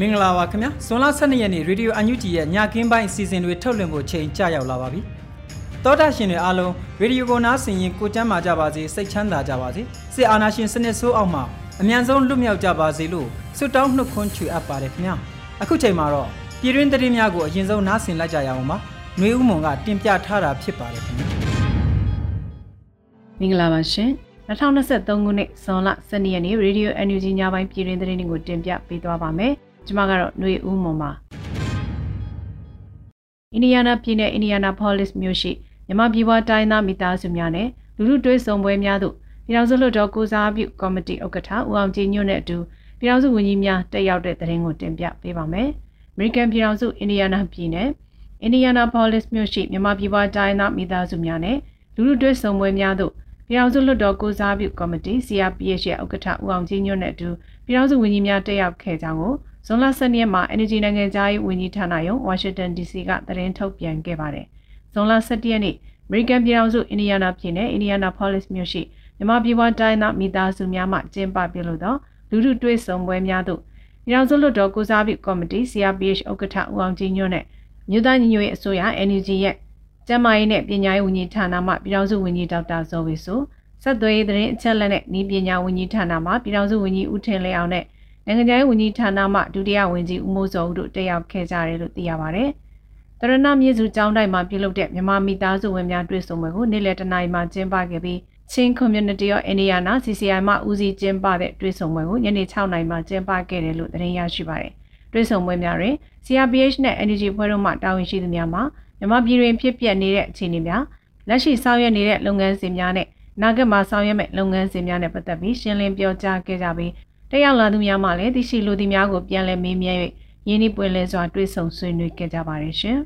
မင်္ဂလာပါခင်ဗျာဇွန်လ12ရက်နေ့ရေဒီယိုအန်ယူဂျီရဲ့ညကင်းပိုင်းအစီအစဉ်တွေထုတ်လွှင့်ဖို့ချိန်ကြရောက်လာပါပြီတောတာရှင်တွေအားလုံးရေဒီယိုကိုနားဆင်ရင်ကိုကျမ်းမာကြပါစေစိတ်ချမ်းသာကြပါစေစစ်အာဏာရှင်စနစ်ဆိုးအောက်မှာအမြန်ဆုံးလွတ်မြောက်ကြပါစေလို့ဆုတောင်းနှုတ်ခွန်းချွေအပ်ပါတယ်ခင်ဗျာအခုချိန်မှာတော့ပြည်တွင်းသတင်းများကိုအရင်ဆုံးနားဆင်လိုက်ကြရအောင်ပါຫນွေဦးမွန်ကတင်ပြထားတာဖြစ်ပါတယ်ခင်ဗျာမင်္ဂလာပါရှင်2023ခုနှစ်ဇွန်လ12ရက်နေ့ရေဒီယို NUG ညပိုင်းပြည်တွင်းသတင်းတွေကိုတင်ပြပေးသွားပါမယ်။ ကျွန်မကတော့ຫນွေဦးမွန်ပါ။အင်ဒီယာနာပြည်နယ်အင်ဒီယာနာပိုလစ်မြို့ရှိမြန်မာပြည်ပွားတိုင်းသားမိသားစုများနဲ့လူလူတွဲဆုံပွဲများသို့ပြည်ထောင်စုလွှတ်တော်ကိုစားပြုကော်မတီဥက္ကဋ္ဌဦးအောင်ကြည်ညွန့်နဲ့အတူပြည်ထောင်စုဝန်ကြီးများတက်ရောက်တဲ့သတင်းကိုတင်ပြပေးပါမယ်။ American ပြည်ထောင်စုအင်ဒီယာနာပြည်နယ်အင်ဒီယာနာပိုလစ်မြို့ရှိမြန်မာပြည်ပွားတိုင်းသားမိသားစုများနဲ့လူလူတွဲဆုံပွဲများသို့ပြည်ထောင်စုလွှတ်တော်ကိုစားပြုကော်မတီ CRPH ရဲ့ဥက္ကဋ္ဌဦးအောင်ကြည်ညွန့်နဲ့အတူပြည်ထောင်စုဝန်ကြီးများတက်ရောက်ခဲ့ကြောင်းကို ဇွန်လ12ရက်မှာ Energy နိုင်ငံသားရေးဝန်ကြီးဌာနယုံ Washington DC ကသတင်းထုတ်ပြန်ခဲ့ပါတယ်။ဇွန်လ17ရက်နေ့ American ပြည်ထောင်စု Indiana ပြည်နယ် Indianapolis မြို့ရှိမြန်မာပြည်ပေါ်တိုင်းသားမိသားစုများမှကျင်းပပြုလုပ်သောလူထုတွေ့ဆုံပွဲများသို့ပြည်ထောင်စုလွှတ်တော်ကိုစားပြုကော်မတီ CRPH ဥက္ကဋ္ဌဦးအောင်ကြည်ညွန့်နဲ့မြို့သားညီညွတ်ရေးအစိုးရ NUG ရဲ့ကျန်းမာရေးနဲ့ပညာရေးဝန်ကြီးဌာနမှပြည်ထောင်စုဝန်ကြီးဒေါက်တာဇော်ဝေဆိုဆက်သွယ်ရေးသတင်းအချက်အလက်နဲ့ဤပညာဝန်ကြီးဌာနမှပြည်ထောင်စုဝန်ကြီးဦးထင်လင်းအောင်နဲ့ နိုင်ငံခြားရေးဝန်ကြီးဌာနမှဒုတိယဝန်ကြီးဦးမိုးစောဦးတို့တက်ရောက်ခဲ့ကြတယ်လို့သိရပါဗျ။တရဏမြေစုကျောင်းတိုင်းမှာပြုလုပ်တဲ့မြန်မာမိသားစုဝင်များတွေ့ဆုံပွဲကိုနေ့လယ်တနာရီမှာကျင်းပခဲ့ပြီးချင်း community of Indiana CCI မှဦးစီးကျင်းပတဲ့တွေ့ဆုံပွဲကိုညနေ6နာရီမှာကျင်းပခဲ့တယ်လို့သတင်းရရှိပါတယ်။တွေ့ဆုံပွဲများတွင် CRPH နဲ့ Energy ဖွဲ့တို့မှတာဝန်ရှိသူများမှမြန်မာပြည်တွင်ဖြစ်ပျက်နေတဲ့အခြေအနေများလက်ရှိဆောင်ရွက်နေတဲ့လုပ်ငန်းစဉ်များနဲ့နာဂတ်မှာဆောင်ရွက်မဲ့လုပ်ငန်းစဉ်များနဲ့ပတ်သက်ပြီးရှင်းလင်းပြောကြားခဲ့ကြပြီး တက်ရောက်လာသူများမှလည်းသိရှိလိုသူများကိုပြန်လည်မေးမြန်း၍ရင်းနှီးပွင့်လင်းစွာတွေ့ဆုံဆွေးနွေးခဲ့ကြပါတယ်ရှင်။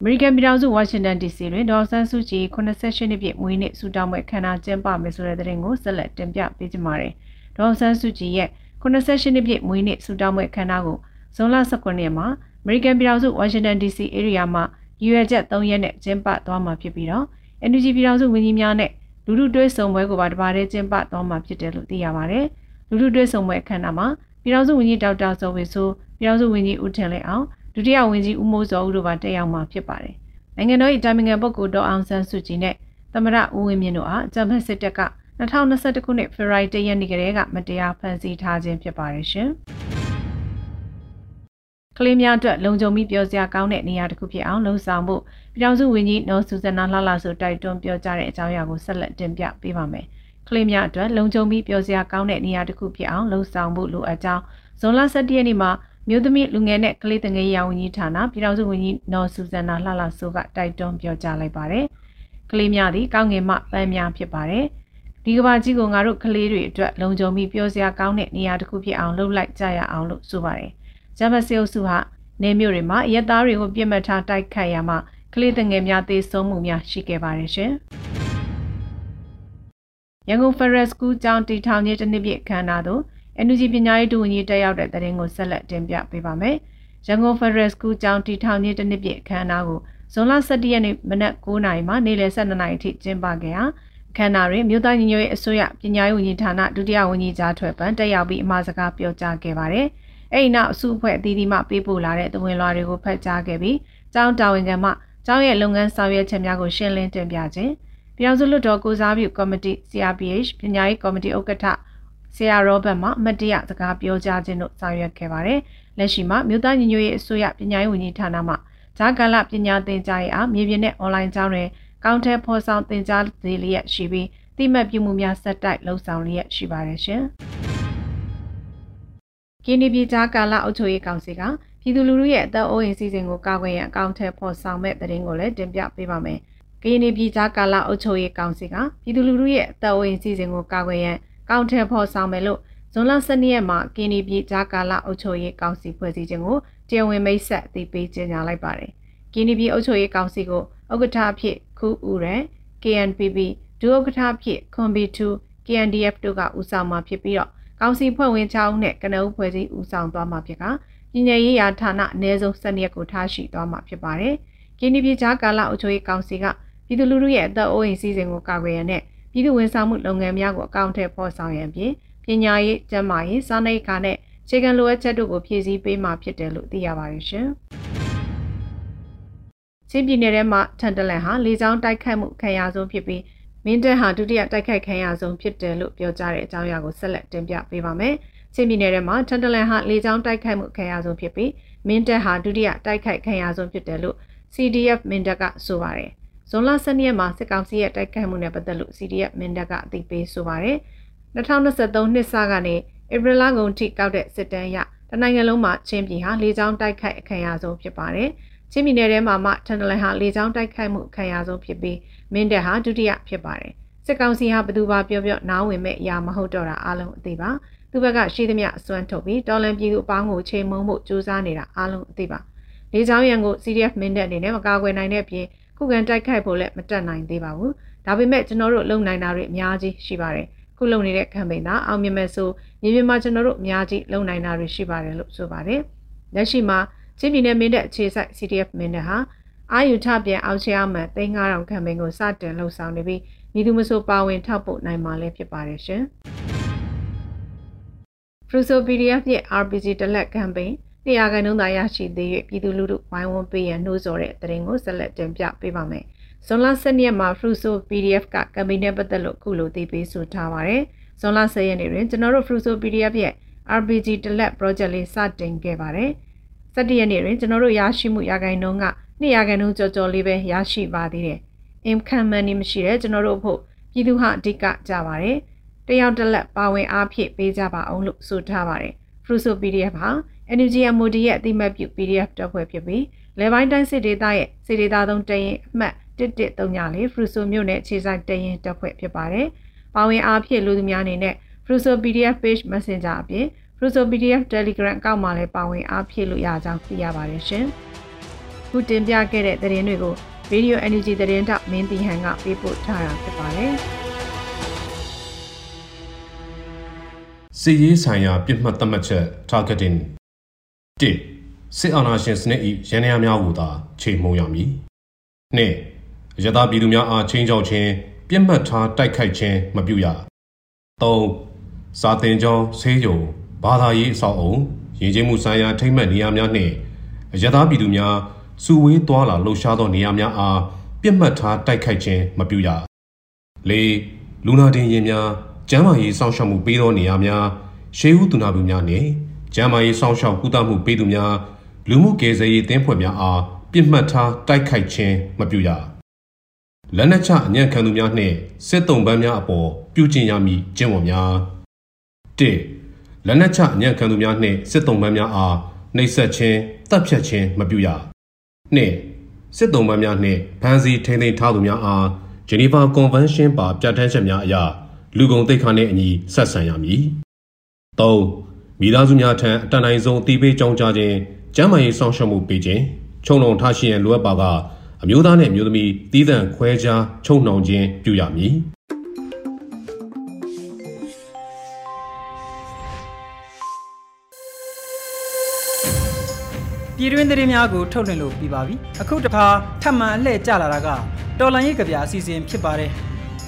American ပြည်ထောင်စု Washington DC တွင်ဒေါ်ဆန်းစုကြည်88နှစ်ပြည့်မွေးနေ့ဆုတောင်းပွဲခမ်းနားကျင်းပမယ်ဆိုတဲ့သတင်းကိုဆက်လက်တင်ပြပေးကြပါမယ်။ဒေါ်ဆန်းစုကြည်ရဲ့88နှစ်ပြည့်မွေးနေ့ဆုတောင်းပွဲခမ်းနားကိုဇွန်လ19ရက်မှာ American ပြည်ထောင်စု Washington DC area မှာရွေချက်3ရက်နဲ့ကျင်းပသွားမှာဖြစ်ပြီးတော့ NUG ပြည်ထောင်စုဝန်ကြီးများနဲ့ လူလူတွဲဆုံပွဲကိုပါတပါးတည်းကျင်းပသွားမှာဖြစ်တယ်လို့သိရပါတယ်။လူလူတွဲဆုံပွဲအခမ်းအနားမှာပြည်ထောင်စုဝန်ကြီးဒေါက်တာဇော်ဝေဆိုးပြည်ထောင်စုဝန်ကြီးဦးထင်လင်းအောင်ဒုတိယဝန်ကြီးဦးမိုးစောဦးတို့ပါတက်ရောက်မှာဖြစ်ပါတယ်။နိုင်ငံတော်၏တာမင်ငံပုဂ္ဂိုလ်ဒေါ်အောင်ဆန်းစုကြည်နဲ့သမရဦးဝင်းမြင့်တို့အားအကြံဖက်စစ်တပ်က2021ခုနှစ်ဖေဖော်ဝါရီလရက်နေ့ကတည်းကမတရားဖမ်းဆီးထားခြင်းဖြစ်ပါတယ်ရှင်။ ကလေးများအတွက်လုံခြုံပြီးပြောစရာကောင်းတဲ့နေရာတစ်ခုဖြစ်အောင်လှုံ့ဆော်မှုပြည်ထောင်စုဝန်ကြီးနော်ဆူဇနာလှလှဆိုတိုက်တွန်းပြောကြားတဲ့အကြောင်းအရာကိုဆက်လက်တင်ပြပေးပါမယ်။ကလေးများအတွက်လုံခြုံပြီးပြောစရာကောင်းတဲ့နေရာတစ်ခုဖြစ်အောင်လှုံ့ဆော်မှုလိုအပ်ကြောင်းဇွန်လ17ရက်နေ့မှာမြို့သမီးလူငယ်နဲ့ကလေးတငယ်ရာဝန်ကြီးဌာနပြည်ထောင်စုဝန်ကြီးနော်ဆူဇနာလှလှဆိုကတိုက်တွန်းပြောကြားလိုက်ပါတယ်။ကလေးများသည်ကောင်းငင်မှပန်းများဖြစ်ပါတယ်။ဒီကဘာကြီးကိုငါတို့ကလေးတွေအတွက်လုံခြုံပြီးပြောစရာကောင်းတဲ့နေရာတစ်ခုဖြစ်အောင်လှုပ်လိုက်ကြရအောင်လို့ဆိုပါတယ်။ ဂျမစီအုပ်စုဟာနေမြို့တွေမှာရက်သားတွေကိုပြစ်မှတ်ထားတိုက်ခတ်ရမှာကလေးတငယ်များသေဆုံးမှုများရှိခဲ့ပါတယ်ရှင်။ရန်ကုန် Ferrer School ကျောင်းတည်ထောင်ခြင်းတစ်နှစ်ပြည့်အခမ်းအနားသို့ NUG ပညာရေးဒုဝန်ကြီးတက်ရောက်တဲ့တဲ့ရင်ကိုဆက်လက်တင်ပြပေးပါမယ်။ရန်ကုန် Ferrer School ကျောင်းတည်ထောင်ခြင်းတစ်နှစ်ပြည့်အခမ်းအနားကိုဇွန်လ17ရက်နေ့မနက်9:00နာရီမှနေ့လယ်12:00နာရီထိကျင်းပခဲ့ရာအခမ်းအနားတွင်မြို့သားညီညွတ်ရေးအစိုးရပညာရေးဝန်ကြီးဌာနဒုတိယဝန်ကြီးကြားထွက်ပန်တက်ရောက်ပြီးအမှာစကားပြောကြားခဲ့ပါတယ်။ အဲ့ဒီနောက်အစုအဖွဲ့အသီးသီးမှပေးပို့လာတဲ့သဝင်လွှာတွေကိုဖတ်ကြားခဲ့ပြီးကျောင်းတာဝန်ခံမှကျောင်းရဲ့လုပ်ငန်းဆောင်ရွက်ချက်များကိုရှင်းလင်းတင်ပြခြင်းပပြည်ထောင်စုလွှတ်တော်ကိုစားပြုကော်မတီ CRPH ပညာရေးကော်မတီဥက္ကဋ္ဌဆရာရောဘတ်မှမတရားစကားပြောကြားခြင်းတို့ဆောင်ရွက်ခဲ့ပါတယ်။လက်ရှိမှာမြို့သားညီညွတ်ရေးအစိုးရပညာရေးဝန်ကြီးဌာနမှဂျာကာလပညာသင်ကြားရေးအားမြေပြင်နဲ့အွန်လိုင်းကျောင်းတွင်ကောင်းတဲ့ဖော်ဆောင်သင်ကြားသေးလျက်ရှိပြီးတိမှတ်ပြုမှုများဆက်တိုက်လှုပ်ဆောင်လျက်ရှိပါတယ်ရှင်။ ကင်းဒီပြည်ကြားကာလအုပ်ချုပ်ရေးကောင်စီကပြည်သူလူထုရဲ့အသက်အိုးအိမ်စီစဉ်ကိုကာကွယ်ရန်အကောင့်ထဲဖော်ဆောင်မဲ့တဲ့ရင်ကိုလည်းတင်ပြပေးပါမယ်။ကင်းဒီပြည်ကြားကာလအုပ်ချုပ်ရေးကောင်စီကပြည်သူလူထုရဲ့အသက်အိုးအိမ်စီစဉ်ကိုကာကွယ်ရန်အကောင့်ထဲဖော်ဆောင်မယ်လို့ဇွန်လ12ရက်မှာကင်းဒီပြည်ကြားကာလအုပ်ချုပ်ရေးကောင်စီဖွဲ့စည်းခြင်းကိုတရားဝင်မိတ်ဆက်အသိပေးကြေညာလိုက်ပါတယ်။ကင်းဒီပြည်အုပ်ချုပ်ရေးကောင်စီကိုဥက္ကဋ္ဌအဖြစ်ခူးဦးရန် KNPB ဒုဥက္ကဋ္ဌအဖြစ်ခွန်ဘီ2 KNDF တို့ကဦးဆောင်မှာဖြစ်ပြီးတော့ ကောင်စီဖွဲ့ဝင်6ဦးနဲ့ကနအုပ်ဖွဲ့စည်းဦးဆောင်သွားမှာဖြစ်ကပြည်내ရေးရာဌာနအ ਨੇ ဆုံး7ရက်ကိုထားရှိသွားမှာဖြစ်ပါတယ်။ကင်းဒီပြည်ကြားကာလအုပ်ချုပ်ရေးကောင်စီကပြည်သူလူထုရဲ့အသက်အိုးအိမ်စီစဉ်ကိုကာကွယ်ရန်နဲ့ပြည်သူဝန်ဆောင်မှုလုပ်ငန်းများကိုအကောင့်ထဲပေါ်ဆောင်ရန်ဖြင့်ပညာရေး၊ကျန်းမာရေး၊စားနပ်ရိက္ခာနဲ့ခြေခံလိုအပ်ချက်တို့ကိုဖြည့်ဆည်းပေးမှာဖြစ်တယ်လို့သိရပါတယ်ရှင်။ချင်းပြည်နယ်ထဲမှာထန်တလန်ဟာလေကြောင်းတိုက်ခတ်မှုခံရဆုံးဖြစ်ပြီး မင်းတပ်ဟာဒုတိယတိုက်ခိုက်ခံရဆုံးဖြစ်တယ်လို့ပြောကြားတဲ့အကြောင်းအရာကိုဆက်လက်တင်ပြပေးပါမယ်။ချင်းပြည်နယ်ထဲမှာထန်တလန်ဟာလေကြောင်းတိုက်ခိုက်မှုခံရဆုံးဖြစ်ပြီးမင်းတပ်ဟာဒုတိယတိုက်ခိုက်ခံရဆုံးဖြစ်တယ်လို့ CDF မင်းတပ်ကဆိုပါတယ်။ဇွန်လ12ရက်မှာစစ်ကောင်စီရဲ့တိုက်ခိုက်မှုနဲ့ပတ်သက်လို့ CDF မင်းတပ်ကအသိပေးဆိုပါတယ်။2023နှစ်စကနေဧပြီလကုန်ထိကောက်တဲ့စစ်တမ်းအရတနိုင်ငံလုံးမှာချင်းပြည်ဟာလေကြောင်းတိုက်ခိုက်အခမ်းအဆုံးဖြစ်ပါတယ်။ချင်းပြည်နယ်ထဲမှာမှထန်တလန်ဟာလေကြောင်းတိုက်ခိုက်မှုအခမ်းအဆုံးဖြစ်ပြီး မင်းတပ်ဟာဒုတိယဖြစ်ပါတယ်။စစ်ကောင်စီဟာဘသူပါပြောပြောနားဝင်မဲ့အရာမဟုတ်တော့တာအလုံးအသိပါ။သူဘက်ကရှိသမျှအစွမ်းထုတ်ပြီးတော်လန်ပြည်သူအပေါင်းကိုချိန်မုံမှုစူးစမ်းနေတာအလုံးအသိပါ။လေကြောင်းရန်ကို CDF မင်းတပ်အနေနဲ့မကာကွယ်နိုင်တဲ့ပြင်ခုခံတိုက်ခိုက်ဖို့လည်းမတက်နိုင်သေးပါဘူး။ဒါပေမဲ့ကျွန်တော်တို့လုံနိုင်တာတွေအများကြီးရှိပါတယ်။ခုလုပ်နေတဲ့ campaign သာအောင်မြင်မဲ့ဆိုမြေပြင်မှာကျွန်တော်တို့အများကြီးလုပ်နိုင်တာတွေရှိပါတယ်လို့ဆိုပါတယ်။လက်ရှိမှာချင်းပြည်နယ်မင်းတပ်အခြေစိုက် CDF မင်းတပ်ဟာ အာယူထပြန်အောင်ချရမှန်3000 campaign ကိုစတင်လှုပ်ဆောင်နေပြီးမိသူမဆိုပါဝင်ထောက်ပို့နိုင်မှာလည်းဖြစ်ပါတယ်ရှင်။ Fruso PDF ရဲ့ RPG တလက် campaign တရားကန်နှုန်းသာရရှိသေး၍ပြည်သူလူထုဝိုင်းဝန်းပေးရန်နှိုးဆော်တဲ့တရင်ကိုဆက်လက်တင်ပြပေးပါမယ်။ဇွန်လ10ရက်မှာ Fruso PDF ကကမ်ပိန်းနဲ့ပတ်သက်လို့ခုလိုသိပေးဆိုထားပါတယ်။ဇွန်လ10ရက်နေ့တွင်ကျွန်တော်တို့ Fruso PDF ရဲ့ RPG တလက် project လေးစတင်ခဲ့ပါတယ်။17ရက်နေ့တွင်ကျွန်တော်တို့ရရှိမှုရဂိုင်နှုန်းက 2ရာခိုင်နှုန်းကျော်ကျော်လေးပဲရရှိပါသေးတယ်။ income money မရှိတဲ့ကျွန်တော်တို့ဖို့ပြည်သူဟာအဓိကကြပါတယ်။တယောက်တစ်လက်ပါဝင်အားဖြင့်ပေးကြပါအောင်လို့ဆိုထားပါတယ်။ Fruso PDF ဟာ NUG MOD ရဲ့အတိမတ်ပြု PDF တပ်ဖွဲ့ဖြစ်ပြီးလေပိုင်းတိုင်းစစ်ဒေသရဲ့စစ်ဒေသသုံးတရင်အမှတ်1134ဖရူဆိုမြို့နယ်ခြေဆိုင်တရင်တပ်ဖွဲ့ဖြစ်ပါတယ်။ပါဝင်အားဖြင့်လူသူများအနေနဲ့ Fruso PDF page Messenger အပြင် Fruso PDF Telegram အကောင့်မှာလည်းပါဝင်အားဖြည့်လို့ရကြောင်းသိရပါတယ်ရှင်။ ခုတင်ပြခဲ့တဲ့သတင်းတွေကို Radio Energy သတင်းတောက်မင်းတီဟန်ကပေးပို့ထားတာဖြစ်ပါတယ်။စီရေးဆိုင်ရာပြစ်မှတ်သတ်မှတ်ချက် targeting 1စစ်အာဏာရှင်စနစ်၏ရန်ရာများကိုသာချိန်မှုံရမည်2ရသပြည်သူများအားချင်းချောက်ခြင်းပြစ်မှတ်ထားတိုက်ခိုက်ခြင်းမပြုရ၃စာတင်ကျောင်းဆေးရုံဘာသာရေးအဆောက်အုံရည်ကျင်းမှုဆိုင်ရာထိမ့်မှတ်နေရာများနှင့်ရသပြည်သူများ စုဝေးသွားလာလှုပ်ရှားသောနေရာများအားပြစ်မှတ်ထားတိုက်ခိုက်ခြင်းမပြုရ၄လူနာတင်ရင်များကျန်းမာရေးစောင့်ရှောက်မှုပေးသောနေရာများရှေးဦးသူနာပြုများနှင့်ကျန်းမာရေးစောင့်ရှောက်ကုသမှုပေးသူများလူမှုကယ်ဆယ်ရေးတင်းဖွဲ့များအားပြစ်မှတ်ထားတိုက်ခိုက်ခြင်းမပြုရလက်နက်ချအညံ့ခံသူများနှင့်စစ်တုံးပန်းများအပေါ်ပြုကျင့်ရမည်ကျင့်ဝတ်များ၁လက်နက်ချအညံ့ခံသူများနှင့်စစ်တုံးပန်းများအားနှိပ်စက်ခြင်းတပ်ဖြတ်ခြင်းမပြုရ ၂စစ်တုံးပန်းများနှင့်ဖမ်းဆီးထိန်းသိမ်းထားသူများအားဂျနီဗာကွန်ဗင်းရှင်းပါပြဋ္ဌာန်းချက်များအရလူကုန်သိက္ခာနှင့်အညီဆက်ဆံရမည်၃မိသားစုများထံအတန်တိုင်းဆုံးအတိပေးကြောင်းကြားခြင်းကျန်းမာရေးဆောင်ရှောက်မှုပေးခြင်းခြုံလုံးထားရှိရန်လိုအပ်ပါကအမျိုးသားနဲ့အမျိုးသမီးတည်တံ့ခွဲခြားချုပ်နှောင်ခြင်းပြုရမည် ပြည်တွင်းသတင်းများကိုထုတ်လွှင့်လို့ပြီးပါပြီအခုတခါထပ်မံအလှည့်ကျလာတာကတော်လန်ရေးကြပြအစီအစဉ်ဖြစ်ပါတယ်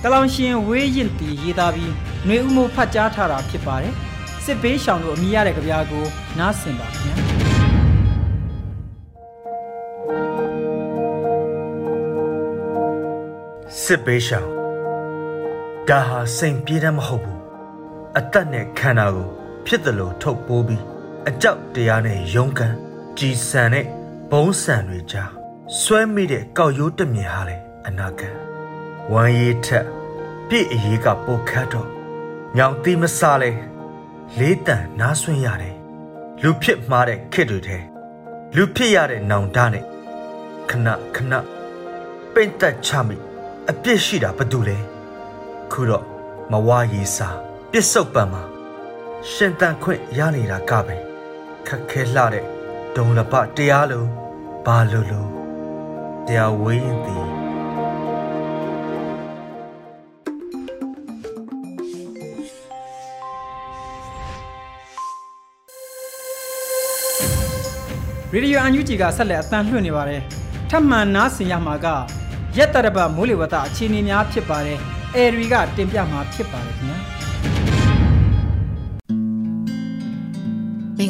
တလောင်ရှင်ဝေးရင်တီရေးသားပြီးຫນွေဥမှုဖတ်ကြားထားတာဖြစ်ပါတယ်စစ်ဘေးရှောင်တို့အမိရတဲ့ကြပြကိုနားဆင်ပါခင်ဗျာစစ်ဘေးရှောင်ဒါဟာစိန်ပြေးတမ်းမဟုတ်ဘူးအသက်နဲ့ခန္ဓာကို ဖြစ်တယ်လို့ထုတ်ပိုးပြီးအကြောက်တရားနဲ့ယုံကန် ကြည်စံတဲ့ဘုံစံတွေကြားဆွဲမိတဲ့ကောက်ရိုးတမြင်ဟာလေအနာဂတ်ဝမ်းရည်ထက်ပြည့်အရေးကပိုခတ်တော့ညောင်တိမစားလဲလေးတန်နားဆွင့်ရတယ်လူဖြစ်မှားတဲ့ခစ်တွေထဲလူဖြစ်ရတဲ့နောင်တနဲ့ခဏခဏပိတ်သက်ချမိအပြစ်ရှိတာဘာတူလဲခုတော့မဝါရေးစားပြစ်စုံပံမှာရှင်တန်ခွင့်ရနေတာကပဲခက်ခဲလှတဲ့ ဒုံလပတရားလိုဘာလိုလိုတရားဝင်းသည်ရေဒီယိုအန်ယူဂျီကဆက်လက်အသံလွှင့်နေပါတယ်ထပ်မံနားဆင်ရမှာကရက်တရပတ်မိုးလေဝသအခြေအနေများဖြစ်ပါတယ်အဲရီကတင်ပြမှာဖြစ်ပါတယ်ခင်ဗျာ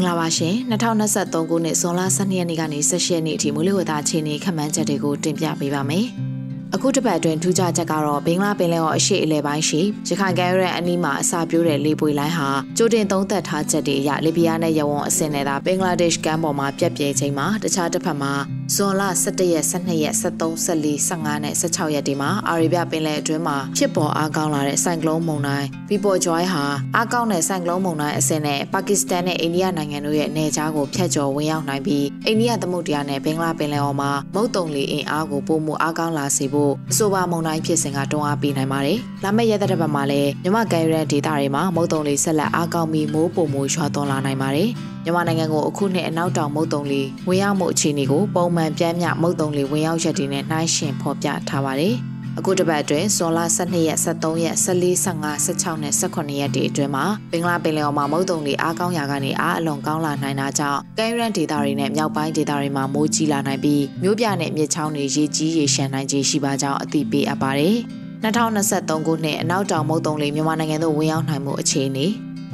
င်္ဂလာပါရှင်2023ခုနှစ်ဇွန်လ12ရက်နေ့ကနေ17ရက်နေ့အထိမိုးလေဝသအခြေအနေခန့်မှန်းချက်တွေကိုတင်ပြပေးပါမယ်။ အခုတစ်ပတ်အတွင်းထူးခြားချက်ကတော့ဘင်္ဂလားပင်လယ်ော်အရှိအလဲပိုင်းရှိရခိုင်ကဲရဲအနီးမှာအစာပြိုးတဲ့လေပွေလိုင်းဟာကျိုတင်သုံးသက်ထားချက်တွေအရလီဘီယာနဲ့ရဝွန်အဆင့်နဲ့သာဘင်္ဂလားဒေ့ရှ်ကမ်းပေါ်မှာပြက်ပြဲချိန်မှာတခြားတစ်ဖက်မှာဇွန်လ17ရက်12ရက်13 14 15နဲ့16ရက်ဒီမှာအာရေဗျပင်လယ်အတွင်းမှာဖြစ်ပေါ်အားကောင်းလာတဲ့ဆိုင်ကလုန်းမုန်တိုင်းပီပေါ်ဂျွိုင်းဟာအားကောင်းတဲ့ဆိုင်ကလုန်းမုန်တိုင်းအဆင့်နဲ့ပါကစ္စတန်နဲ့အိန္ဒိယနိုင်ငံတို့ရဲ့နယ်ခြားကိုဖျက်ကျော်ဝင်ရောက်နိုင်ပြီးအိန္ဒိယသမုဒ္ဒရာနဲ့ဘင်္ဂလားပင်လယ်အော်မှာမုတ်တုံလီအင်အားကိုပုံမှုအားကောင်းလာစေဖို့အဆိုပါမုန်တိုင်းဖြစ်စဉ်ကတွန်းအားပေးနိုင်ပါတယ်။လာမယ့်ရက်သတ္တပတ်မှာလည်းမြမကဲရဲဒေတာတွေမှာမုတ်တုံလီဆက်လက်အားကောင်းပြီးမိုးပုံမှုရွာသွန်းလာနိုင်ပါတယ်။မြန်မာနိုင်ငံကိုအခုနှစ်အနောက်တောင်မုတ်တုံလီဝင်ရောက်မှုအခြေအနေကိုပုံမှန်ပြင်းပြမုတ်တုံလီဝင်ရောက်ရက်တွေနဲ့နှိုင်းယှဉ်ဖော်ပြထားပါတယ်။ အခုတစ်ပတ်အတွင်းဇွန်လ12ရက်13ရက်14 15 16နဲ့18ရက်တွေအတွင်းမှာဘင်္ဂလားပင်လယ်အော်မှာမုတ်တုံတွေအားကောင်းရာကနေအားအလွန်ကောင်းလာနိုင်တာကြောင့်ကဲရန်ဒေတာတွေနဲ့မြောက်ပိုင်းဒေတာတွေမှာမိုးကြီးလာနိုင်ပြီးမြို့ပြနဲ့မြစ်ချောင်းတွေရေကြီးရေရှမ်းနိုင်ခြေရှိပါကြောင်းအသိပေးအပ်ပါတယ်။2023ခုနှစ်အနောက်တောင်မုတ်တုံလေးမြန်မာနိုင်ငံသို့ဝင်ရောက်နိုင်မှုအခြေအနေ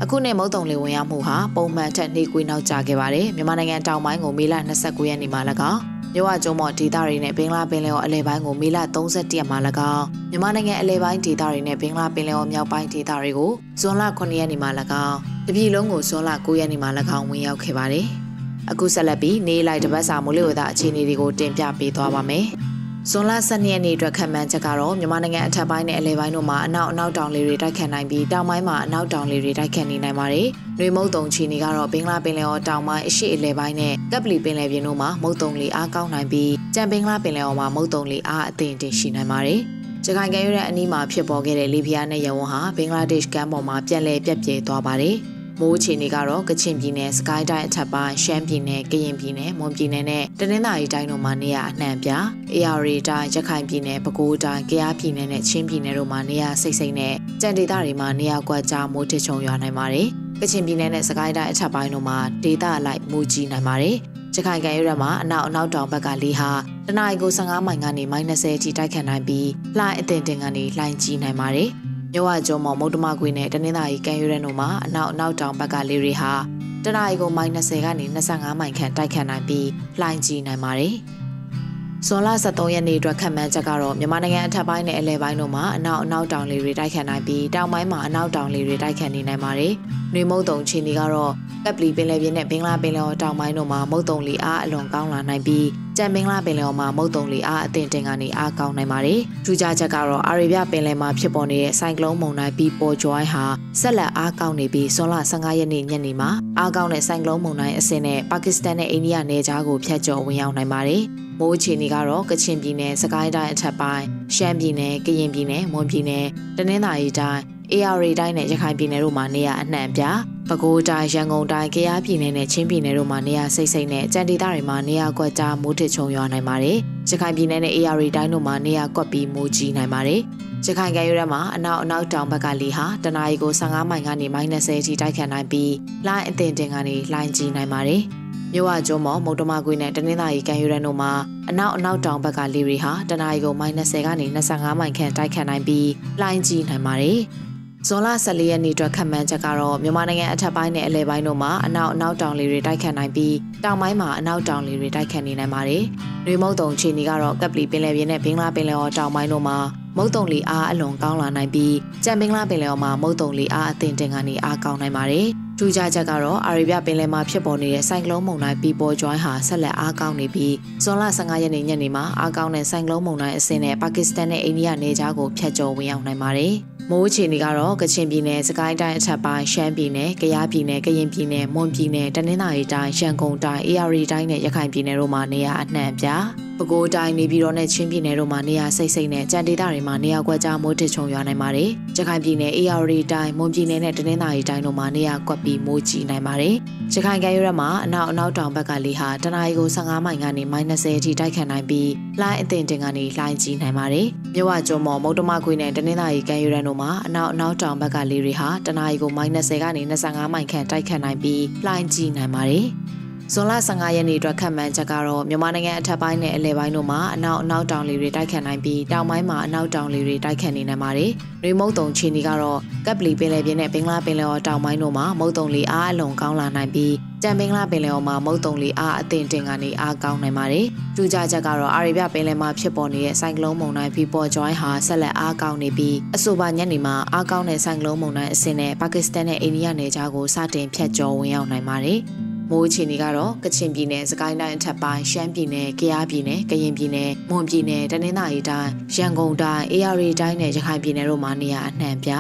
အခုနှစ်မုတ်တုံလေးဝင်ရောက်မှုဟာပုံမှန်ထက်နှေးကွေးနောက်ကျခဲ့ပါတယ်မြန်မာနိုင်ငံတောင်ပိုင်းကိုမေလ29ရက်နေ့မှာ၎င်း မြဝကျုံမော်ဒေသတွေနဲ့ဘင်္ဂလားပင်လယ်ော်အလဲပိုင်းကိုမေလ31ရက်မှာ၎င်းမြန်မာနိုင်ငံအလဲပိုင်းဒေသတွေနဲ့ဘင်္ဂလားပင်လယ်ော်မြောက်ပိုင်းဒေသတွေကိုဇွန်လ9ရက်နေ့မှာ၎င်းတပြည်လုံးကိုဇွန်လ9ရက်နေ့မှာ၎င်းဝင်ရောက်ခဲ့ပါတယ်အခုဆက်လက်ပြီးနေလိုက်တပတ်စာမိုးလေဝသအခြေအနေတွေကိုတင်ပြပေးသွားပါမယ် ဇွန်လ12ရက်နေ့အတွက်ခံမှန်းချက်ကတော့မြန်မာနိုင်ငံအထက်ပိုင်းနဲ့အလဲပိုင်းတို့မှာအနောက်အနောက်တောင်လေတွေတိုက်ခတ်နိုင်ပြီးတောင်ပိုင်းမှာအနောက်တောင်လေတွေတိုက်ခတ်နေနိုင်ပါတယ်။နှွေမုတ်တုံချီနေကတော့ဘင်္ဂလားပင်လယ်အော်တောင်ပိုင်းအရှေ့အလဲပိုင်းနဲ့ကပ်ပလီပင်လယ်ပြင်တို့မှာမုတ်တုံလေအားကောင်းနိုင်ပြီးကြံဘင်္ဂလားပင်လယ်အော်မှာမုတ်တုံလေအားအသင့်တင်ရှိနိုင်ပါတယ်။ကြခိုင်ကဲရတဲ့အနီးမှာဖြစ်ပေါ်ခဲ့တဲ့လီဘီယာနဲ့ယဝန်ဟာဘင်္ဂလားဒေ့ရှ်ကမ်းပေါ်မှာပြက်လဲပြက်ပြဲသွားပါတယ်။ မိုးအခြေအနေကတော့ကချင်ပြည်နယ်စကိုင်းတိုင်းအထက်ပိုင်းရှမ်းပြည်နယ်ကရင်ပြည်နယ်မွန်ပြည်နယ်နဲ့တနင်္သာရီတိုင်းတို့မှာနေရာအနှံ့ပြ။ AR တိုင်းရခိုင်ပြည်နယ်ပဲခူးတိုင်းကယားပြည်နယ်နဲ့ချင်းပြည်နယ်တို့မှာနေရာစိတ်စိတ်နဲ့ကြံဒေသတွေမှာနေရာကွက်ကြားမိုးထချုံရွာနိုင်ပါတယ်။ကချင်ပြည်နယ်နဲ့စကိုင်းတိုင်းအထက်ပိုင်းတို့မှာဒေသအလိုက်မိုးကြီးနိုင်ပါတယ်။ကြခိုင်ကံရွက်မှာအနောက်အနောက်တောင်ဘက်ကလေဟာတနအီကို15မိုင်ကနေ -30 အထိတိုက်ခတ်နိုင်ပြီးလှိုင်းအထင်တင်ကနေလှိုင်းကြီးနိုင်ပါတယ်။ မြဝကျော်မော်မုတ်တမကွေနဲ့တနင်္သာရီကံရွရန်တို့မှာအနောက်အနောက်တောင်ဘက်ကလေတွေဟာတနအီကိုမိုင်20ကနေ25မိုင်ခန့်တိုက်ခတ်နိုင်ပြီးလှိုင်းကြီးနိုင်ပါတယ်။ ဇွန်လ23ရက်နေ့အတွက်ခန့်မှန်းချက်ကတော့မြန်မာနိုင်ငံအထက်ပိုင်းနဲ့အလဲပိုင်းတို့မှာအနောက်အနောက်တောင်လေတွေတိုက်ခတ်နိုင်ပြီးတောင်ပိုင်းမှာအနောက်တောင်လေတွေတိုက်ခတ်နေနိုင်ပါတယ်။နှွေမုတ်တုံချီနေကတော့ကပ်ပလီပင်လယ်ပြင်နဲ့ဘင်္ဂလားပင်လယ်အော်တောင်ပိုင်းတို့မှာမုတ်တုံလီအားအလွန်ကောင်းလာနိုင်ပြီးကြံမင်္ဂလာပင်လယ်အော်မှာမုတ်တုံလီအားအသင့်တင်ကနေအားကောင်းနိုင်ပါတယ်။ထူးခြားချက်ကတော့အာရေဗျပင်လယ်မှာဖြစ်ပေါ်နေတဲ့ဆိုင်ကလုန်းမုန်တိုင်းပြီးပေါ်ဂျွိုင်းဟာဆက်လက်အားကောင်းနေပြီးဇွန်လ15ရက်နေ့ညနေမှာအားကောင်းတဲ့ဆိုင်ကလုန်းမုန်တိုင်းအဆင့်နဲ့ပါကစ္စတန်နဲ့အိန္ဒိယနယ်ခြားကိုဖျက်ကျော်ဝင်ရောက်နိုင်ပါတယ်။ မိုးအခြေအနေကတော့ကချင်ပြည်နယ်၊စကိုင်းတိုင်းအထက်ပိုင်း၊ရှမ်းပြည်နယ်၊ကရင်ပြည်နယ်၊မွန်ပြည်နယ်၊တနင်္သာရီတိုင်း AR တိုင်းနဲ့ရခိုင်ပြည်နယ်တို့မှာနေရာအနှံ့ပြပဲခူးတိုင်းရန်ကုန်တိုင်းကယားပြည်နယ်နဲ့ချင်းပြည်နယ်တို့မှာနေရာစိတ်စိတ်နဲ့ကြံဒေသတွေမှာနေရာကွက်ကြားမိုးထချုံရွာနိုင်ပါတယ်။ရခိုင်ပြည်နယ်နဲ့ AR တိုင်းတို့မှာနေရာကွက်ပြီးမိုးကြီးနိုင်ပါတယ်။ရခိုင်ကရွက်မှာအနောက်အနောက်တောင်ဘက်ကလေဟာတနအီကို15မိုင်ကနေ -30 အထိတိုက်ခတ်နိုင်ပြီးလိုင်းအသင်တင်ကနေလိုင်းကြီးနိုင်ပါတယ်။ မြို့ဝကျွန်းမော်မုတ်တမကွေးနဲ့တနင်္သာရီကံရွက်တို့မှာအနောက်အနောက်တောင်ဘက်ကလေတွေဟာတနအီကို -30 ကနေ25မိုင်ခန့်တိုက်ခတ်နိုင်ပြီးလိုင်းကြီးနိုင်ပါတယ်။ဇွန်လ14ရက်နေ့အတွက်ခန့်မှန်းချက်ကတော့မြန်မာနိုင်ငံအထက်ပိုင်းနဲ့အလယ်ပိုင်းတို့မှာအနောက်အနောက်တောင်လေတွေတိုက်ခတ်နိုင်ပြီးတောင်ပိုင်းမှာအနောက်တောင်လေတွေတိုက်ခတ်နေနိုင်ပါတယ်။နှွေမုတ်တုံချီနီကတော့ကပ်ပလီပင်လယ်ပြင်နဲ့ဘင်္ဂလားပင်လယ်ော်တောင်ပိုင်းတို့မှာမုတ်တုံလီအားအလွန်ကောင်းလာနိုင်ပြီးကြံဘင်္ဂလားပင်လယ်ော်မှာမုတ်တုံလီအားအသင့်တင်ကနေအားကောင်းနိုင်ပါတယ်။ ထူးခြားချက်ကတော့အာရေဗျပင်လယ်မှာဖြစ်ပေါ်နေတဲ့ဆိုင်ကလုန်းမုန်တိုင်းပီပေါ်ကျွိုင်းဟာဆက်လက်အားကောင်းနေပြီးဇွန်လ15ရက်နေ့ညနေမှာအားကောင်းတဲ့ဆိုင်ကလုန်းမုန်တိုင်းအဆင့်နဲ့ပါကစ္စတန်နဲ့အိန္ဒိယနယ်ခြားကိုဖျက်ကျော်ဝင်ရောက်နိုင်ပါတယ်။မိုးအခြေအနေကတော့ကချင်ပြည်နယ်စကိုင်းတိုင်းအထက်ပိုင်းရှမ်းပြည်နယ်ကယားပြည်နယ်ကရင်ပြည်နယ်မွန်ပြည်နယ်တနင်္သာရီတိုင်းရန်ကုန်တိုင်းအေရီတိုင်းနဲ့ရခိုင်ပြည်နယ်တို့မှာနေရာအနှံ့ပြ ပဲခူးတိုင်းနေပြည်တော်နဲ့ချင်းပြည်နယ်တို့မှာနေရာစိတ်စိတ်နဲ့ကြံဒေသတွေမှာနေရာကွက်ကြားမိုးထချုံရွာနိုင်ပါတယ်။ရခိုင်ပြည်နယ်အေရီတိုင်းမွန်ပြည်နယ်နဲ့တနင်္သာရီတိုင်းတို့မှာနေရာကွက်ပြီးမိုးကြီးနိုင်ပါတယ်။ရခိုင်ကမ်းရိုးတန်းမှာအနောက်အနောက်တောင်ဘက်ကလေဟာတနအီကို15မိုင်ကနေ -30 အထိတိုက်ခတ်နိုင်ပြီးလှိုင်းအသင်တင်ကနေလှိုင်းကြီးနိုင်ပါတယ်။မြဝကျွန်းမော်မုတ်တမခွေနဲ့တနင်္သာရီကမ်းရိုးတန်းတို့မှာအနောက်အနောက်တောင်ဘက်ကလေတွေဟာတနအီကို -30 ကနေ25မိုင်ခန့်တိုက်ခတ်နိုင်ပြီးလှိုင်းကြီးနိုင်ပါတယ်။ ဇွန်လ15ရက်နေ့အတွက်ခန့်မှန်းချက်ကတော့မြန်မာနိုင်ငံအထက်ပိုင်းနဲ့အလယ်ပိုင်းတို့မှာအနောက်အနောက်တောင်လေတွေတိုက်ခတ်နိုင်ပြီးတောင်ပိုင်းမှာအနောက်တောင်လေတွေတိုက်ခတ်နေနိုင်ပါတယ်။ရေမုတ်တုံချီနီကတော့ကပ်ပလီပင်လယ်ပြင်နဲ့ဘင်္ဂလားပင်လယ်အော်တောင်ပိုင်းတို့မှာမုတ်တုံလေအားအလွန်ကောင်းလာနိုင်ပြီးကြံဘင်္ဂလားပင်လယ်အော်မှာမုတ်တုံလေအားအသင့်တင်ကနေအားကောင်းနိုင်ပါတယ်။ထူးခြားချက်ကတော့အာရေဗျပင်လယ်မှာဖြစ်ပေါ်နေတဲ့ဆိုင်ကလုန်းမုန်တိုင်းဖီပေါ်ဂျွိုင်းဟာဆက်လက်အားကောင်းနေပြီးအဆိုပါညနေမှာအားကောင်းတဲ့ဆိုင်ကလုန်းမုန်တိုင်းအဆင့်နဲ့ပါကစ္စတန်နဲ့အိန္ဒိယနယ်ခြားကိုစတင်ဖြတ်ကျော်ဝင်ရောက်နိုင်ပါတယ်။ မိုးအခြေအနေကတော့ကချင်ပြည်နယ်စကိုင်းတိုင်းအထက်ပိုင်းရှမ်းပြည်နယ်ကယားပြည်နယ်ကရင်ပြည်နယ်မွန်ပြည်နယ်တနင်္သာရီတိုင်းရန်ကုန်တိုင်းအေရီတိုင်းနဲ့ရခိုင်ပြည်နယ်တို့မှာနေရာအနှံ့ပြ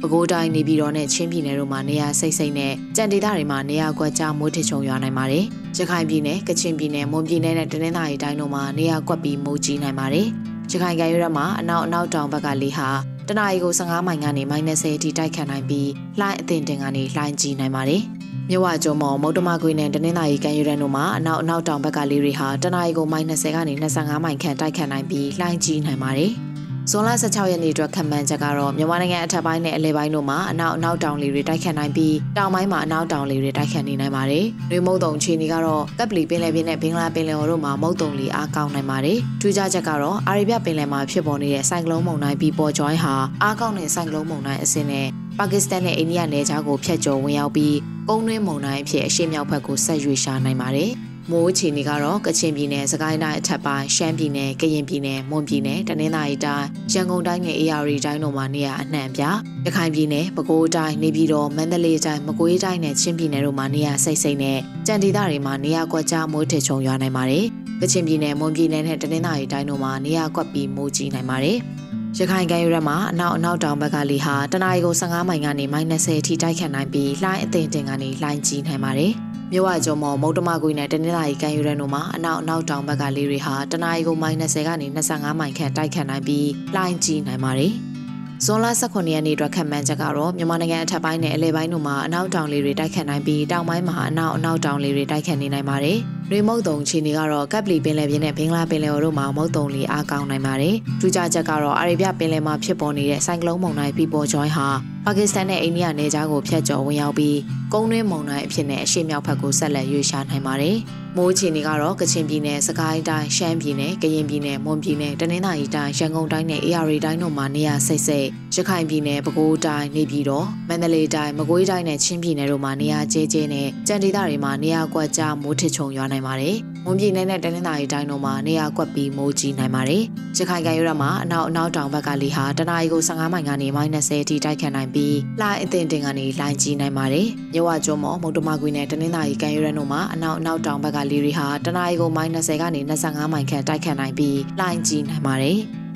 ပဲခူးတိုင်းနေပြည်တော်နဲ့ချင်းပြည်နယ်တို့မှာနေရာစိတ်စိတ်နဲ့ကြံဒေသတွေမှာနေရာကွက်ကြားမိုးထချုံရွာနိုင်ပါတယ်။ရခိုင်ပြည်နယ်ကချင်ပြည်နယ်မွန်ပြည်နယ်နဲ့တနင်္သာရီတိုင်းတို့မှာနေရာကွက်ပြီးမိုးကြီးနိုင်ပါတယ်။ရခိုင်ကရွေးရမှာအနောက်အနောက်တောင်ဘက်ကလေဟာတနအီကို15မိုင်ကနေ -30 အထိတိုက်ခတ်နိုင်ပြီးလှိုင်းအသင်တင်ကနေလှိုင်းကြီးနိုင်ပါတယ်။ မြဝကျုံမော်မုတ်တမခွေနဲ့တနင်္သာရီကမ်းရိုးတန်းတို့မှာအနောက်အနောက်တောင်ဘက်ကလေတွေဟာတနအီကိုမိုင်20ကနေ25မိုင်ခန့်တိုက်ခတ်နိုင်ပြီးလှိုင်းကြီးနိုင်ပါတယ်။ ဇွန်လ16ရက်နေ့အတွက်ခန့်မှန်းချက်ကတော့မြန်မာနိုင်ငံအထက်ပိုင်းနဲ့အလယ်ပိုင်းတို့မှာအနောက်အနောက်တောင်လေတွေတိုက်ခတ်နိုင်ပြီးတောင်ပိုင်းမှာအနောက်တောင်လေတွေတိုက်ခတ်နေနိုင်ပါတယ်။ရေမုတ်တုံချီနီကတော့ကပ်ပလီပင်လယ်ပြင်နဲ့ဘင်္ဂလားပင်လယ်တို့မှာမုတ်တုံလေအားကောင်းနိုင်ပါတယ်။ထူးခြားချက်ကတော့အာရေဗျပင်လယ်မှာဖြစ်ပေါ်နေတဲ့ဆိုင်ကလုန်းမုန်တိုင်းပြီးပေါ်ကျွိုင်းဟာအားကောင်းတဲ့ဆိုင်ကလုန်းမုန်တိုင်းအဆင့်နဲ့ပါကစ္စတန်နဲ့အိန္ဒိယနယ်ခြားကိုဖျက်ကျော်ဝင်ရောက်ပြီးကုန်းတွင်းမုန်တိုင်းအဖြစ်အရှေ့မြောက်ဘက်ကိုဆက်ရွေ့ရှာနိုင်ပါတယ်။ မိုးအခြေအနေကတော့ကချင်ပြည်နယ်၊စကိုင်းတိုင်းအထက်ပိုင်း၊ရှမ်းပြည်နယ်၊ကရင်ပြည်နယ်၊မွန်ပြည်နယ်၊တနင်္သာရီတိုင်း၊ရန်ကုန်တိုင်းနဲ့အေရီတိုင်းတို့မှာနေရာအနှံ့ပြ။ရခိုင်ပြည်နယ်၊ပဲခူးတိုင်း၊နေပြည်တော်၊မန္တလေးတိုင်း၊မကွေးတိုင်းနဲ့ချင်းပြည်နယ်တို့မှာနေရာစိတ်စိတ်နဲ့ကြံဒေသတွေမှာနေရာကွက်ကြားမိုးထချုံရွာနိုင်ပါတယ်။ကချင်ပြည်နယ်၊မွန်ပြည်နယ်နဲ့တနင်္သာရီတိုင်းတို့မှာနေရာကွက်ပြီးမိုးကြီးနိုင်ပါတယ်။ရခိုင်ကမ်းရိုးတန်းမှာအနောက်အနောက်တောင်ဘက်ကလေဟာတနအီကို15မိုင်ကနေ -30 အထိတိုက်ခတ်နိုင်ပြီးလှိုင်းအသင်တင်ကနေလှိုင်းကြီးနိုင်ပါတယ်။ မြဝကျုံမော်မုတ်တမကွေနဲ့တနင်္လာရီကမ်းရိုးတန်းတို့မှာအနောက်အနောက်တောင်ဘက်ကလေတွေဟာတနအီကို -30 ကနေ25မိုင်ခန့်တိုက်ခတ်နိုင်ပြီးလှိုင်းကြီးနိုင်ပါတယ်။ဇွန်လ18ရက်နေ့အတွက်ခန့်မှန်းချက်ကတော့မြန်မာနိုင်ငံအထက်ပိုင်းနဲ့အလဲပိုင်းတို့မှာအနောက်တောင်လေတွေတိုက်ခတ်နိုင်ပြီးတောင်ပိုင်းမှာအနောက်အနောက်တောင်လေတွေတိုက်ခတ်နေနိုင်ပါတယ်။ ရေမုတ်တုံချီနေကတော့ကပ်ပလီပင်လယ်ပြင်နဲ့ဘင်္ဂလားပင်လယ်အော်တို့မှာမုတ်တုံလေအားကောင်းနိုင်ပါတယ်။ထူးခြားချက်ကတော့အာရေဗျပင်လယ်မှာဖြစ်ပေါ်နေတဲ့ဆိုင်ကလုန်းမုန်တိုင်းပီပေါ်ဂျွိုင်းဟာပါကစ္စတန်နဲ့အိန္ဒိယနယ်ခြားကိုဖျက်ကျော်ဝင်ရောက်ပြီးကုန်းတွင်းမုန်တိုင်းအဖြစ်နဲ့အရှေ့မြောက်ဘက်ကိုဆက်လက်ရွေ့ရှာနိုင်ပါတယ်။မိုးချီနေကတော့ကချင်ပြည်နယ်၊စကိုင်းတိုင်း၊ရှမ်းပြည်နယ်၊ကရင်ပြည်နယ်၊မွန်ပြည်နယ်၊တနင်္သာရီတိုင်း၊ရန်ကုန်တိုင်းနဲ့အေရီတိုင်းတို့မှာနေရာစိတ်စိတ်ရခိုင်ပြည်နယ်၊ပဲခူးတိုင်း၊နေပြည်တော်၊မန္တလေးတိုင်း၊မကွေးတိုင်းနဲ့ချင်းပြည်နယ်တို့မှာနေရာကျဲကျဲနဲ့ကြံဒေသတွေမှာနေရာကွက်ကြားမိုးထချုံရွာနိုင်ပါတယ်။မွန်ပြည်နယ်နဲ့တနင်္သာရီတိုင်းတို့မှာနေရာကွက်ပြီးမိုးကြီးနိုင်ပါတယ်။ရခိုင်ကမ်းရိုးတန်းမှာအနောက်အနောက်တောင်ဘက်ကလေဟာတနအီကို15မိုင်ကနေ -30 အထိတိုက်ခတ်နိုင်ပြီးလှိုင်းအသင်တင်ကနေလှိုင်းကြီးနိုင်ပါတယ်။မြဝကျွန်းမော်မုတ်တမကွေနဲ့တနင်္သာရီကမ်းရိုးတန်းတို့မှာအနောက်အနောက်တောင်ဘက်ကလေတွေဟာတနအီကို -30 ကနေ25မိုင်ခန့်တိုက်ခတ်နိုင်ပြီးလှိုင်းကြီးနိုင်ပါတယ်။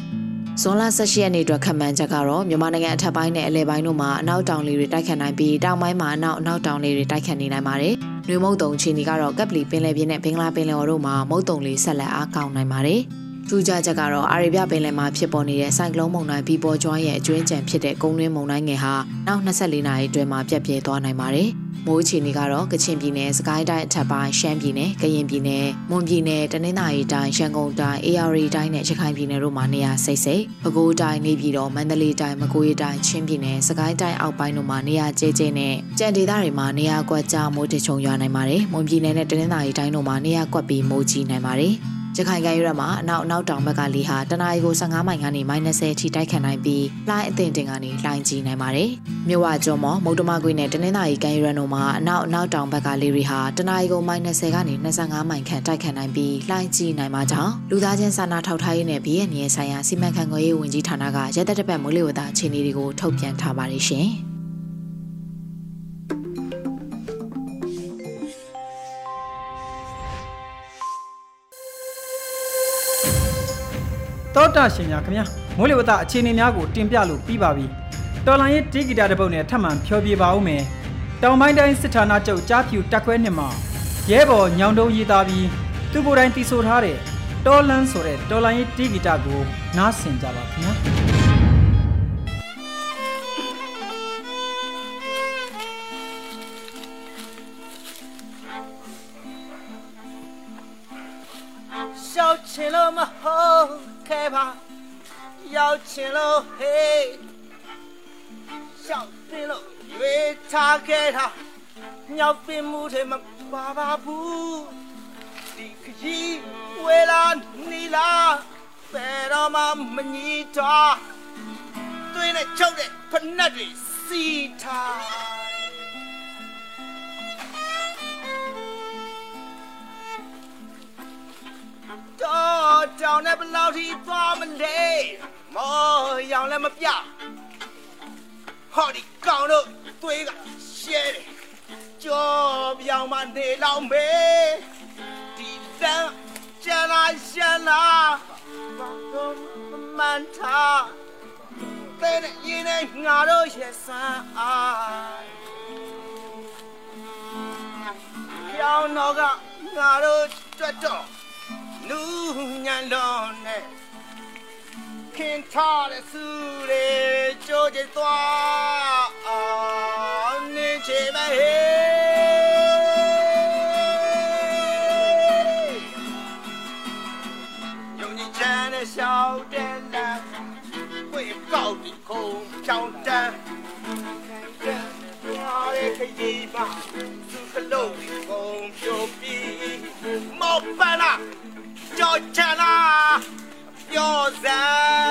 ဇွန်လ18ရက်နေ့အတွက်ခန့်မှန်းချက်ကတော့မြန်မာနိုင်ငံအထက်ပိုင်းနဲ့အလယ်ပိုင်းတို့မှာအနောက်တောင်လေတွေတိုက်ခတ်နိုင်ပြီးတောင်ပိုင်းမှာအနောက်အနောက်တောင်လေတွေတိုက်ခတ်နေနိုင်ပါတယ်။ နွေမုတ်တုံချီနီကတော့ကပ်ပလီပင်လယ်ပြင်နဲ့ဘင်္ဂလားပင်လယ်ော်တို့မှာမုတ်တုံလေးဆက်လက်အားကောင်းနိုင်ပါတယ်။ ထူးခြားချက်ကတော့အာရေဗျပင်လယ်မှာဖြစ်ပေါ်နေတဲ့ဆိုင်ကလုန်းမုန်တိုင်းပြီးပေါ်ကျွမ်းရဲ့အကျွင်းကြံဖြစ်တဲ့ကုန်းတွင်းမုန်တိုင်းငယ်ဟာနောက်24နာရီအတွင်းမှာပြတ်ပြဲသွားနိုင်ပါတယ်။မိုးအခြေအနေကတော့ကချင်ပြည်နယ်၊စကိုင်းတိုင်းအထက်ပိုင်းရှမ်းပြည်နယ်၊ကရင်ပြည်နယ်၊မွန်ပြည်နယ်၊တနင်္သာရီတိုင်း၊ရန်ကုန်တိုင်း၊အေရီတိုင်းနဲ့ရခိုင်ပြည်နယ်တို့မှာနေရာစိတ်စိတ်ပဲခူးတိုင်းနေပြည်တော်မန္တလေးတိုင်းမကွေးတိုင်းချင်းပြည်နယ်၊စကိုင်းတိုင်းအောက်ပိုင်းတို့မှာနေရာကျဲကျဲနဲ့ကြံဒေသတွေမှာနေရာကွက်ကြားမိုးတချုံရွာနိုင်ပါတယ်။မွန်ပြည်နယ်နဲ့တနင်္သာရီတိုင်းတို့မှာနေရာကွက်ပြီးမိုးကြီးနိုင်ပါတယ်။ ရခိုင်ကမ်းရိုးမှာအနောက်အနောက်တောင်ဘက်ကလေဟာတနအီကို15မိုင်ကနေ -30 အထိတိုက်ခတ်နိုင်ပြီးလှိုင်းအသင့်တင်ကနေလှိုင်းကြီးနိုင်ပါတယ်။မြို့ဝကျွန်းမော်မုတ်တမကွေးနဲ့တနင်္သာရီကမ်းရိုးတို့မှာအနောက်အနောက်တောင်ဘက်ကလေတွေဟာတနအီကို -30 ကနေ25မိုင်ခန့်တိုက်ခတ်နိုင်ပြီးလှိုင်းကြီးနိုင်မှာကြောင့်လူသားချင်းစာနာထောက်ထားရေးနဲ့ပြည်내ဆိုင်ရာစီမံခန့်ခွဲရေးဝန်ကြီးဌာနကရဲတပ်တပတ်မိုးလေဝသအခြေအနေတွေကိုထုတ်ပြန်ထားပါတယ်ရှင်။ တောတာရှင်များခင်ဗျာမိုးလေဝသအခြေအနေများကိုတင်ပြလို့ပြီးပါပြီတော်လိုင်းရဲ့တေဂီတာတစ်ပုတ်နဲ့ထပ်မံဖျော်ပြပါဦးမယ်တောင်ပိုင်းတိုင်းစစ်ဌာနချုပ်ကြားဖြူတက်ခွဲနှစ်မှာရဲဘော်ညောင်တုံးရေးသားပြီးသူကိုယ်တိုင်တီဆိုထားတဲ့တော်လန်းဆိုတဲ့တော်လိုင်းရဲ့တေဂီတာကိုနားဆင်ကြပါခင်ဗျာ ချင်လို့မဟုတ်ခဲ့ပါရောက်ချင်လို့ဟေးရောက်ပင်လို့ရွေးထားခဲ့တာမြောက်ပင်မှုတွေမပါပါဘူးဒီခကြီးဝေလာနီလာပေတော့မမညီတော့တွင်းနဲ့ချုပ်တဲ့ဖက်နှက်တွေစီထား င်းနဲ့ဘလောက်ထိသွားမလဲမောရောင်လည်းမပြဟောဒီကောင်တို့သွေးကရှဲတယ်ကြောပြောင်မနေလောက်မေဒီတန်းကျန်လာရှန်လာဘာတော့မန်ထားတဲ့ရင်နဲ့ငါတို့ရဲ့ဆန်းအားရောင်တော့ကငါတို့တွတ်တော့ လူညံလုံးနဲ့ခင်ထားတဲ့စုတွေကြိုးကြိတ်သွားအောင်နေချေပဲဟေးယုံကြည်ချမ်းနဲ့ရှောက်တဲ့လမ်းဝေကောက်ဒီခုံချောင်းတန်း ခိုင်တဲ့ညာရဲ့ခရီးပါသူကလုံးဒီခုံပြိုပြီးမောက်ပလာ cho cha la yo zan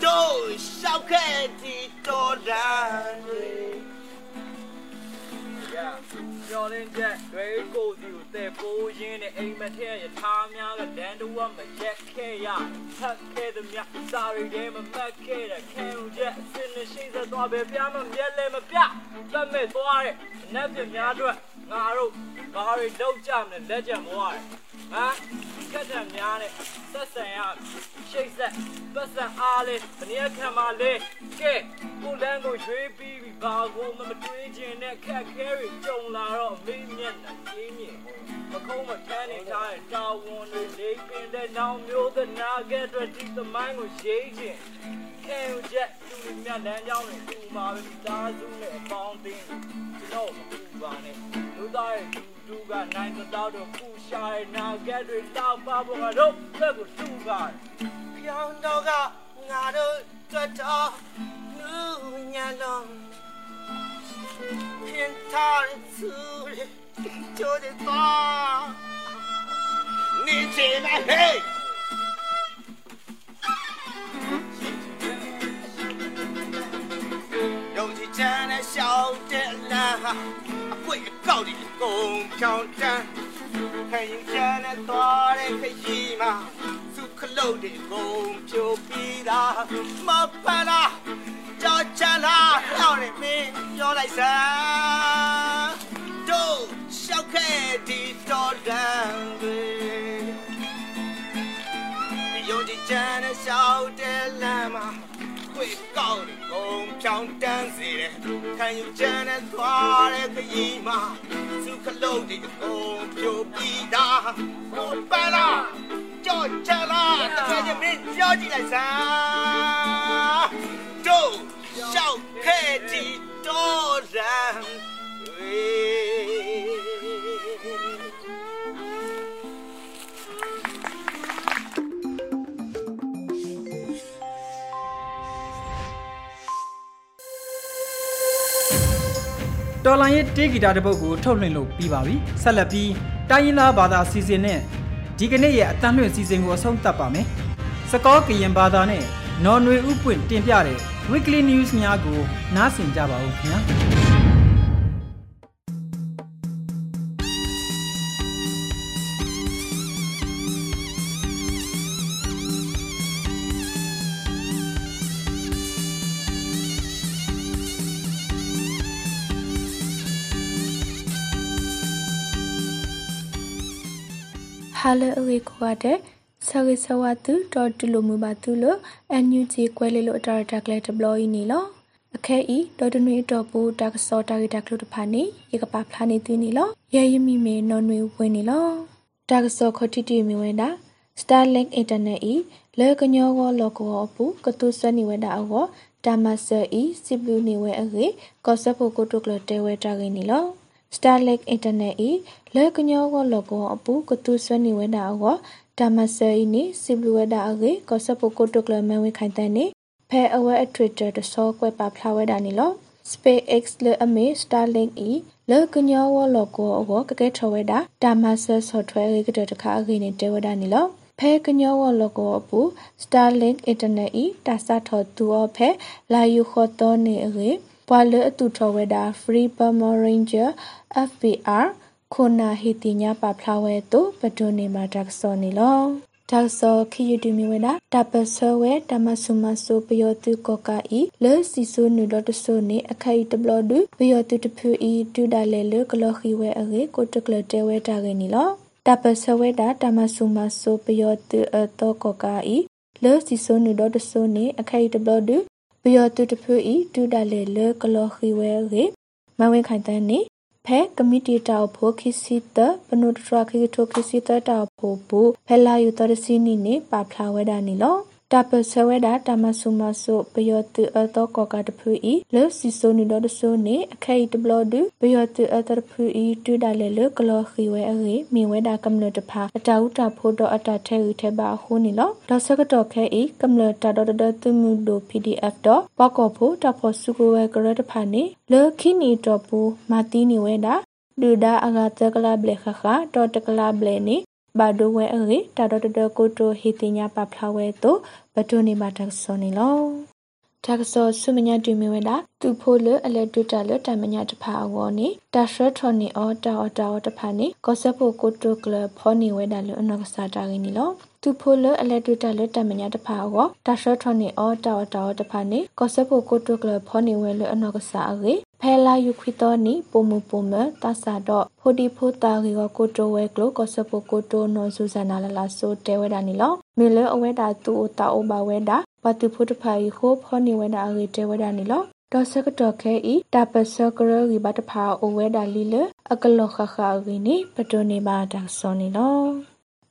do sao khe thì to ra ကျော်လင်းချက်တွေကိုစီကိုတဲ့ပိုးရင်းနဲ့အိမ်မထဲရထားများကလန်တော်မရက်ခဲ့ရဖတ်ခဲ့သည်မြစာရီထဲမှာမှတ်ခဲ့တဲ့ခံယူချက်အစင်းနဲ့ရှိသက်သွားပဲပြမမျက်လဲမပြတတ်မဲ့သွားတဲ့နက်ပြများအတွက်ငါတို့ဘာတွေလောက်ကြမလဲလက်ချက်မွားတယ် ဟမ်ကတ်တံများနဲ့ဆက်ဆံရရှိတ်ဆက်ပတ်စံအားလေးတနည်းခံပါလေကဲကိုလန်းကိုရွေးပြီးပြီဘာကိုမမတွေးခြင်းနဲ့ခက်ခဲတွေကြုံလာတော့မေးမျက်နှာကြီးမြင်မကုန်းမကန်းနေထားတဲ့တာဝန်တွေလေးပင်တဲ့နောင်မျိုးသနာခဲ့အတွက်ဒီသမိုင်းကိုရေးခြင်းခံယူချက်သူတွေမြတ်လမ်းကြောင်းတွေသူမှာပဲတားစုနဲ့အပေါင်းအသင်းကျွန်တော်မပူပါနဲ့လူသားရဲ့ သူတူကနိုင်တော့တော့ပူရှာတဲ့နာခဲ့တွေတောက်ပါဖို့ကတော့သက်ကိုတူပါတယ်ပြောင်းတော့ကငါတို့တွတ်တော့လူညံ လုံးခင်ထားတဲ့သူတွေကြိုးကြိတ်သွားနေချေပဲဟေးယုံကြည်ချမ်းနဲ့ရှောက်တဲ့လမ်းဟာအပွင့်အကောက်ဒီကုန်ဖြောင်းတန်းခံရင်ချမ်းနဲ့သွားတဲ့ခရီး မှာစုခလုတ်တဲ့ကုန်ဖြိုပြီးတာမဖလာကြောက်ချလာဟောင်းနေမင်းပြောလိုက်စမ်းတို့ရှောက်ခဲ့ဒီတော်လမ်းတွေယုံကြည်ချမ်းနဲ့ရှောက်တဲ့ တဲ့ကုန်ဖြောင်းတန်းစေတယ်ခံယူချမ်းနဲ့သွားတဲ့ခရီးမှာစုခလုတ်တဲ့ကုန်ဖြိုပြီးတာမဖလာကြောက်ချလာတကယ်ချင်းမင်းပြောကြည့်လိုက်စမ်းတို့ရှောက်ခဲ့ဒီတော်လမ်းတွေတော်လိုင်းရဲ့တေးဂီတာတစ်ပုတ်ကိုထုတ်လွှင့်လို့ပြီးပါပြီဆက်လက်ပြီးတိုင်းရင်းသားဘာသာအစီအစဉ်နဲ့ဒီကနေ့ရဲ့အတန်းလွှင့်စီစဉ်ကိုအဆုံးသတ်ပါမယ်။စကောကရင်ဘာသာနဲ့နော်နွေဥပွင့်တင်ပြတဲ့ Weekly News များကိုနားဆင်ကြပါဦးခင်ဗျာ။ Hello အဝေကိုရတဲ့ဆရိဆဝတုတော်တူလိုမူပါတူလို့ NUG ကွဲလေးလို့အတာတာကလေးဒပလိုင်းနီလောအခဲဤတော်တနွေတော်ပူတာကစောတာဂီတာကလုတဖာနေရေကပါဖလာနေသွင်းနီလောရဲယမီမေနော်နွေဝင်နီလောတာကစောခတိတီမီဝင်တာ Starlink Internet ဤလေကညောကောလောကောအပူကတုစနီဝဲတာအောတာမဆာဤစီဘလူနေဝဲအခေကောဆပ်ဖို့ကို တုကလတဲဝဲတာဂိနီလော Starlink Internet ဤလေကညောကောလောကောအပူကတုစနီဝဲတာအောတာမဆာဤနေစီဘလူဝဲတာအခေကောဆပ်ဖို့ကိုတုကလမဲဝဲခိုင်တဲ့နေဖဲအဝဲအထွေတတဆောကွဲပါဖလာဝဲတာနီလော SpaceX လေအမေ Starlink ဤလေကညောဝလောကောအောကကဲထဝဲတာတာမဆာဆော့ဖ်ဝဲကတဲ့တခါအခေနေတဲဝဲတာနီလောဖဲကညောဝလကောအပူ Starlink Internet ဤတာစထော်သူအဖဲလာယူခေါ်တော်နေရေ ပွာလအတူထော်ဝဲတာ Free Burma Ranger FBR ခုနာဟီတီညာပါဖလာဝဲတုပဒိုနေမှာတက်စောနေလောတောက်စောခီယူတူမီဝဲတာတပဆောဝဲတမဆုမဆုပယောတုကောကာဤလဲစီဆုနုဒတဆုနေအခိုင်တဘလဒုပယောတုတဖူဤတူဒါလေလကလခီဝဲအရေကိုတကလတဲဝဲတာကနေလောတပဆဝဲတာတမဆုမဆုပယောတုအတောကောကာဤလဲစီဆုနုဒတဆုနေအခိုင်တဘလဒု ပယောတုတဖူဤတူဒါလေလကလခီဝဲအရေမဝင်းခိုင်တန်းနေဖဲကမီတီတောက်ဖိုခိစီတပနုတရာခိတိုခိစီတတောက်ဖိုဘူဖဲလာယူတရစီနီနေပါဖလာဝဲတာနီလော တပဆဝဲတာတမဆုမဆုပယောတုအတောကောကတဖူဤလောစီဆိုနီလောတဆိုနေအခိုင်တဘလဒုပယောတုအတဖူဤတူဒါလေလကလောခီဝဲအေမီဝဲတာကမ္လတဖာအတာဥတာဖိုတော့အတာထဲဥထဲပါဟူနီလောဒေါ်စကတော့ခဲဤကမ္လတာတော့တတူမှုဒို PDF တော့ပောက်ကောဖိုတဖို့စုကိုဝဲကရတဖာနေလောခိနီတော့ပူမာတီနီဝဲတာဒူဒါအဂါတကလာဘလေခခတော့တကလာဘလေနီဘာဒိုဝဲအေတာတော့တကိုတိုဟီတင်ညာပဖလာဝဲတော့ ဘတိုနေမှာတက်စောနေလောတက်စောဆုမညာတူမီဝဲတာသူဖိုးလအလက်တွေ့တာလတမညာတဖာအဝေါ်နေတာရှရထော်နီအော်တာအော်တာအော်တဖာနေကောဆက်ဖို့ကိုတိုကလဖောနေဝဲတာလအနောက်ကစားတာရင်းနီလောသူဖိုးလအလက်တွေ့တာလတမညာတဖာအဝေါ်တာရှရထော်နီအော်တာအော်တာအော်တဖာနေကောဆက်ဖို့ကိုတိုကလဖောနေဝဲလအနောက်ကစားအေ ဖဲလာယူခွီတော်နီပုံမပုံမတဆာတော့ဖိုဒီဖိုတာရီကကိုတိုဝဲကလိုကောဆပိုကိုတိုနော်ဆူဇာနာလာလာဆိုတဲဝဲတာနီလောမေလအဝဲတာတူတာအိုဘာဝဲတာပတူဖိုတဖာရီခိုးဖောနေဝဲတာရီတဲဝဲတာနီလောဒေါ်စကတော်ခဲဤတပစကရရီဘတ်ဖာအိုဝဲတာလီလအကလောခခရီနီပတိုနေပါတာစောနီလော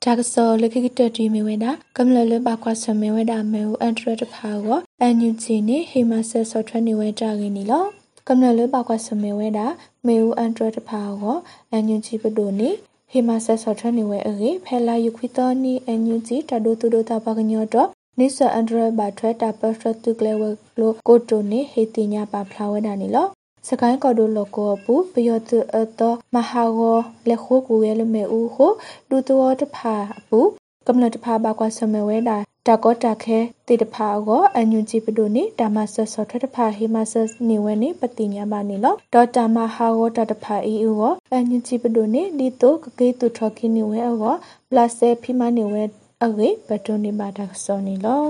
တာကစောလခိကတတီမီဝဲတာကမ္လလဘကွာဆမေဝဲတာမေဦးအန်ထရတဖာကိုအန်ယူဂျီနေဟေမဆဲဆော့ထွဲနေဝဲတာရင်းနီလော ကမ္နလဘကွာစမေဝဲတာမေဦးအန်ဒရတဖာကိုအန်ယူဂျီပဒိုနီဟေမဆက်ဆော့ထနေဝဲအေဖဲလာယူခွီတော်နီအန်ယူဂျီတဒိုတူဒိုတာပကညောတော့နိစအန်ဒရဘတ်ထွဲတာပစတုကလေဝလိုကိုတိုနီဟေတင်ညာပါဖလာဝဲတာနီလောစကိုင်းကော်ဒိုလောကောပူပယောတအတမဟာဂောလက်ခိုးကူရဲလမေဦးဟုဒူတောတဖာပူကမ္လတဖာဘကွာစမေဝဲတာ တကောတခဲတေတဖာကိုအန်ယူဂျီပဒိုနေဒါမဆဆောထတဖာဟေမဆနေဝဲနေပတိညာမနေလောဒေါ်တာမဟာကိုတတဖာအီဦးကိုအန်ယူဂျီပဒိုနေဒီတိုကကေတူထော်ကီနေဝဲအောပလတ်ဆေဖိမနေဝဲအဝေပဒိုနေပါတာဆောနေလော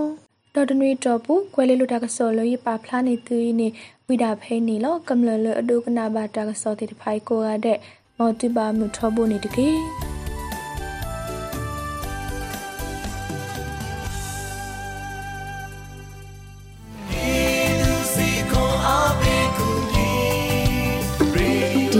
တော်တနွေတော်ပူကွဲလေးလိုတာကစောလို့ရပါဖလားနေသူနေဝိဒါဖဲနေလောကမ္လလအဒုကနာဘာတာကစောတေတဖိုင်ကိုရတဲ့မော်တိပါမှုထောဖို့နေတကေ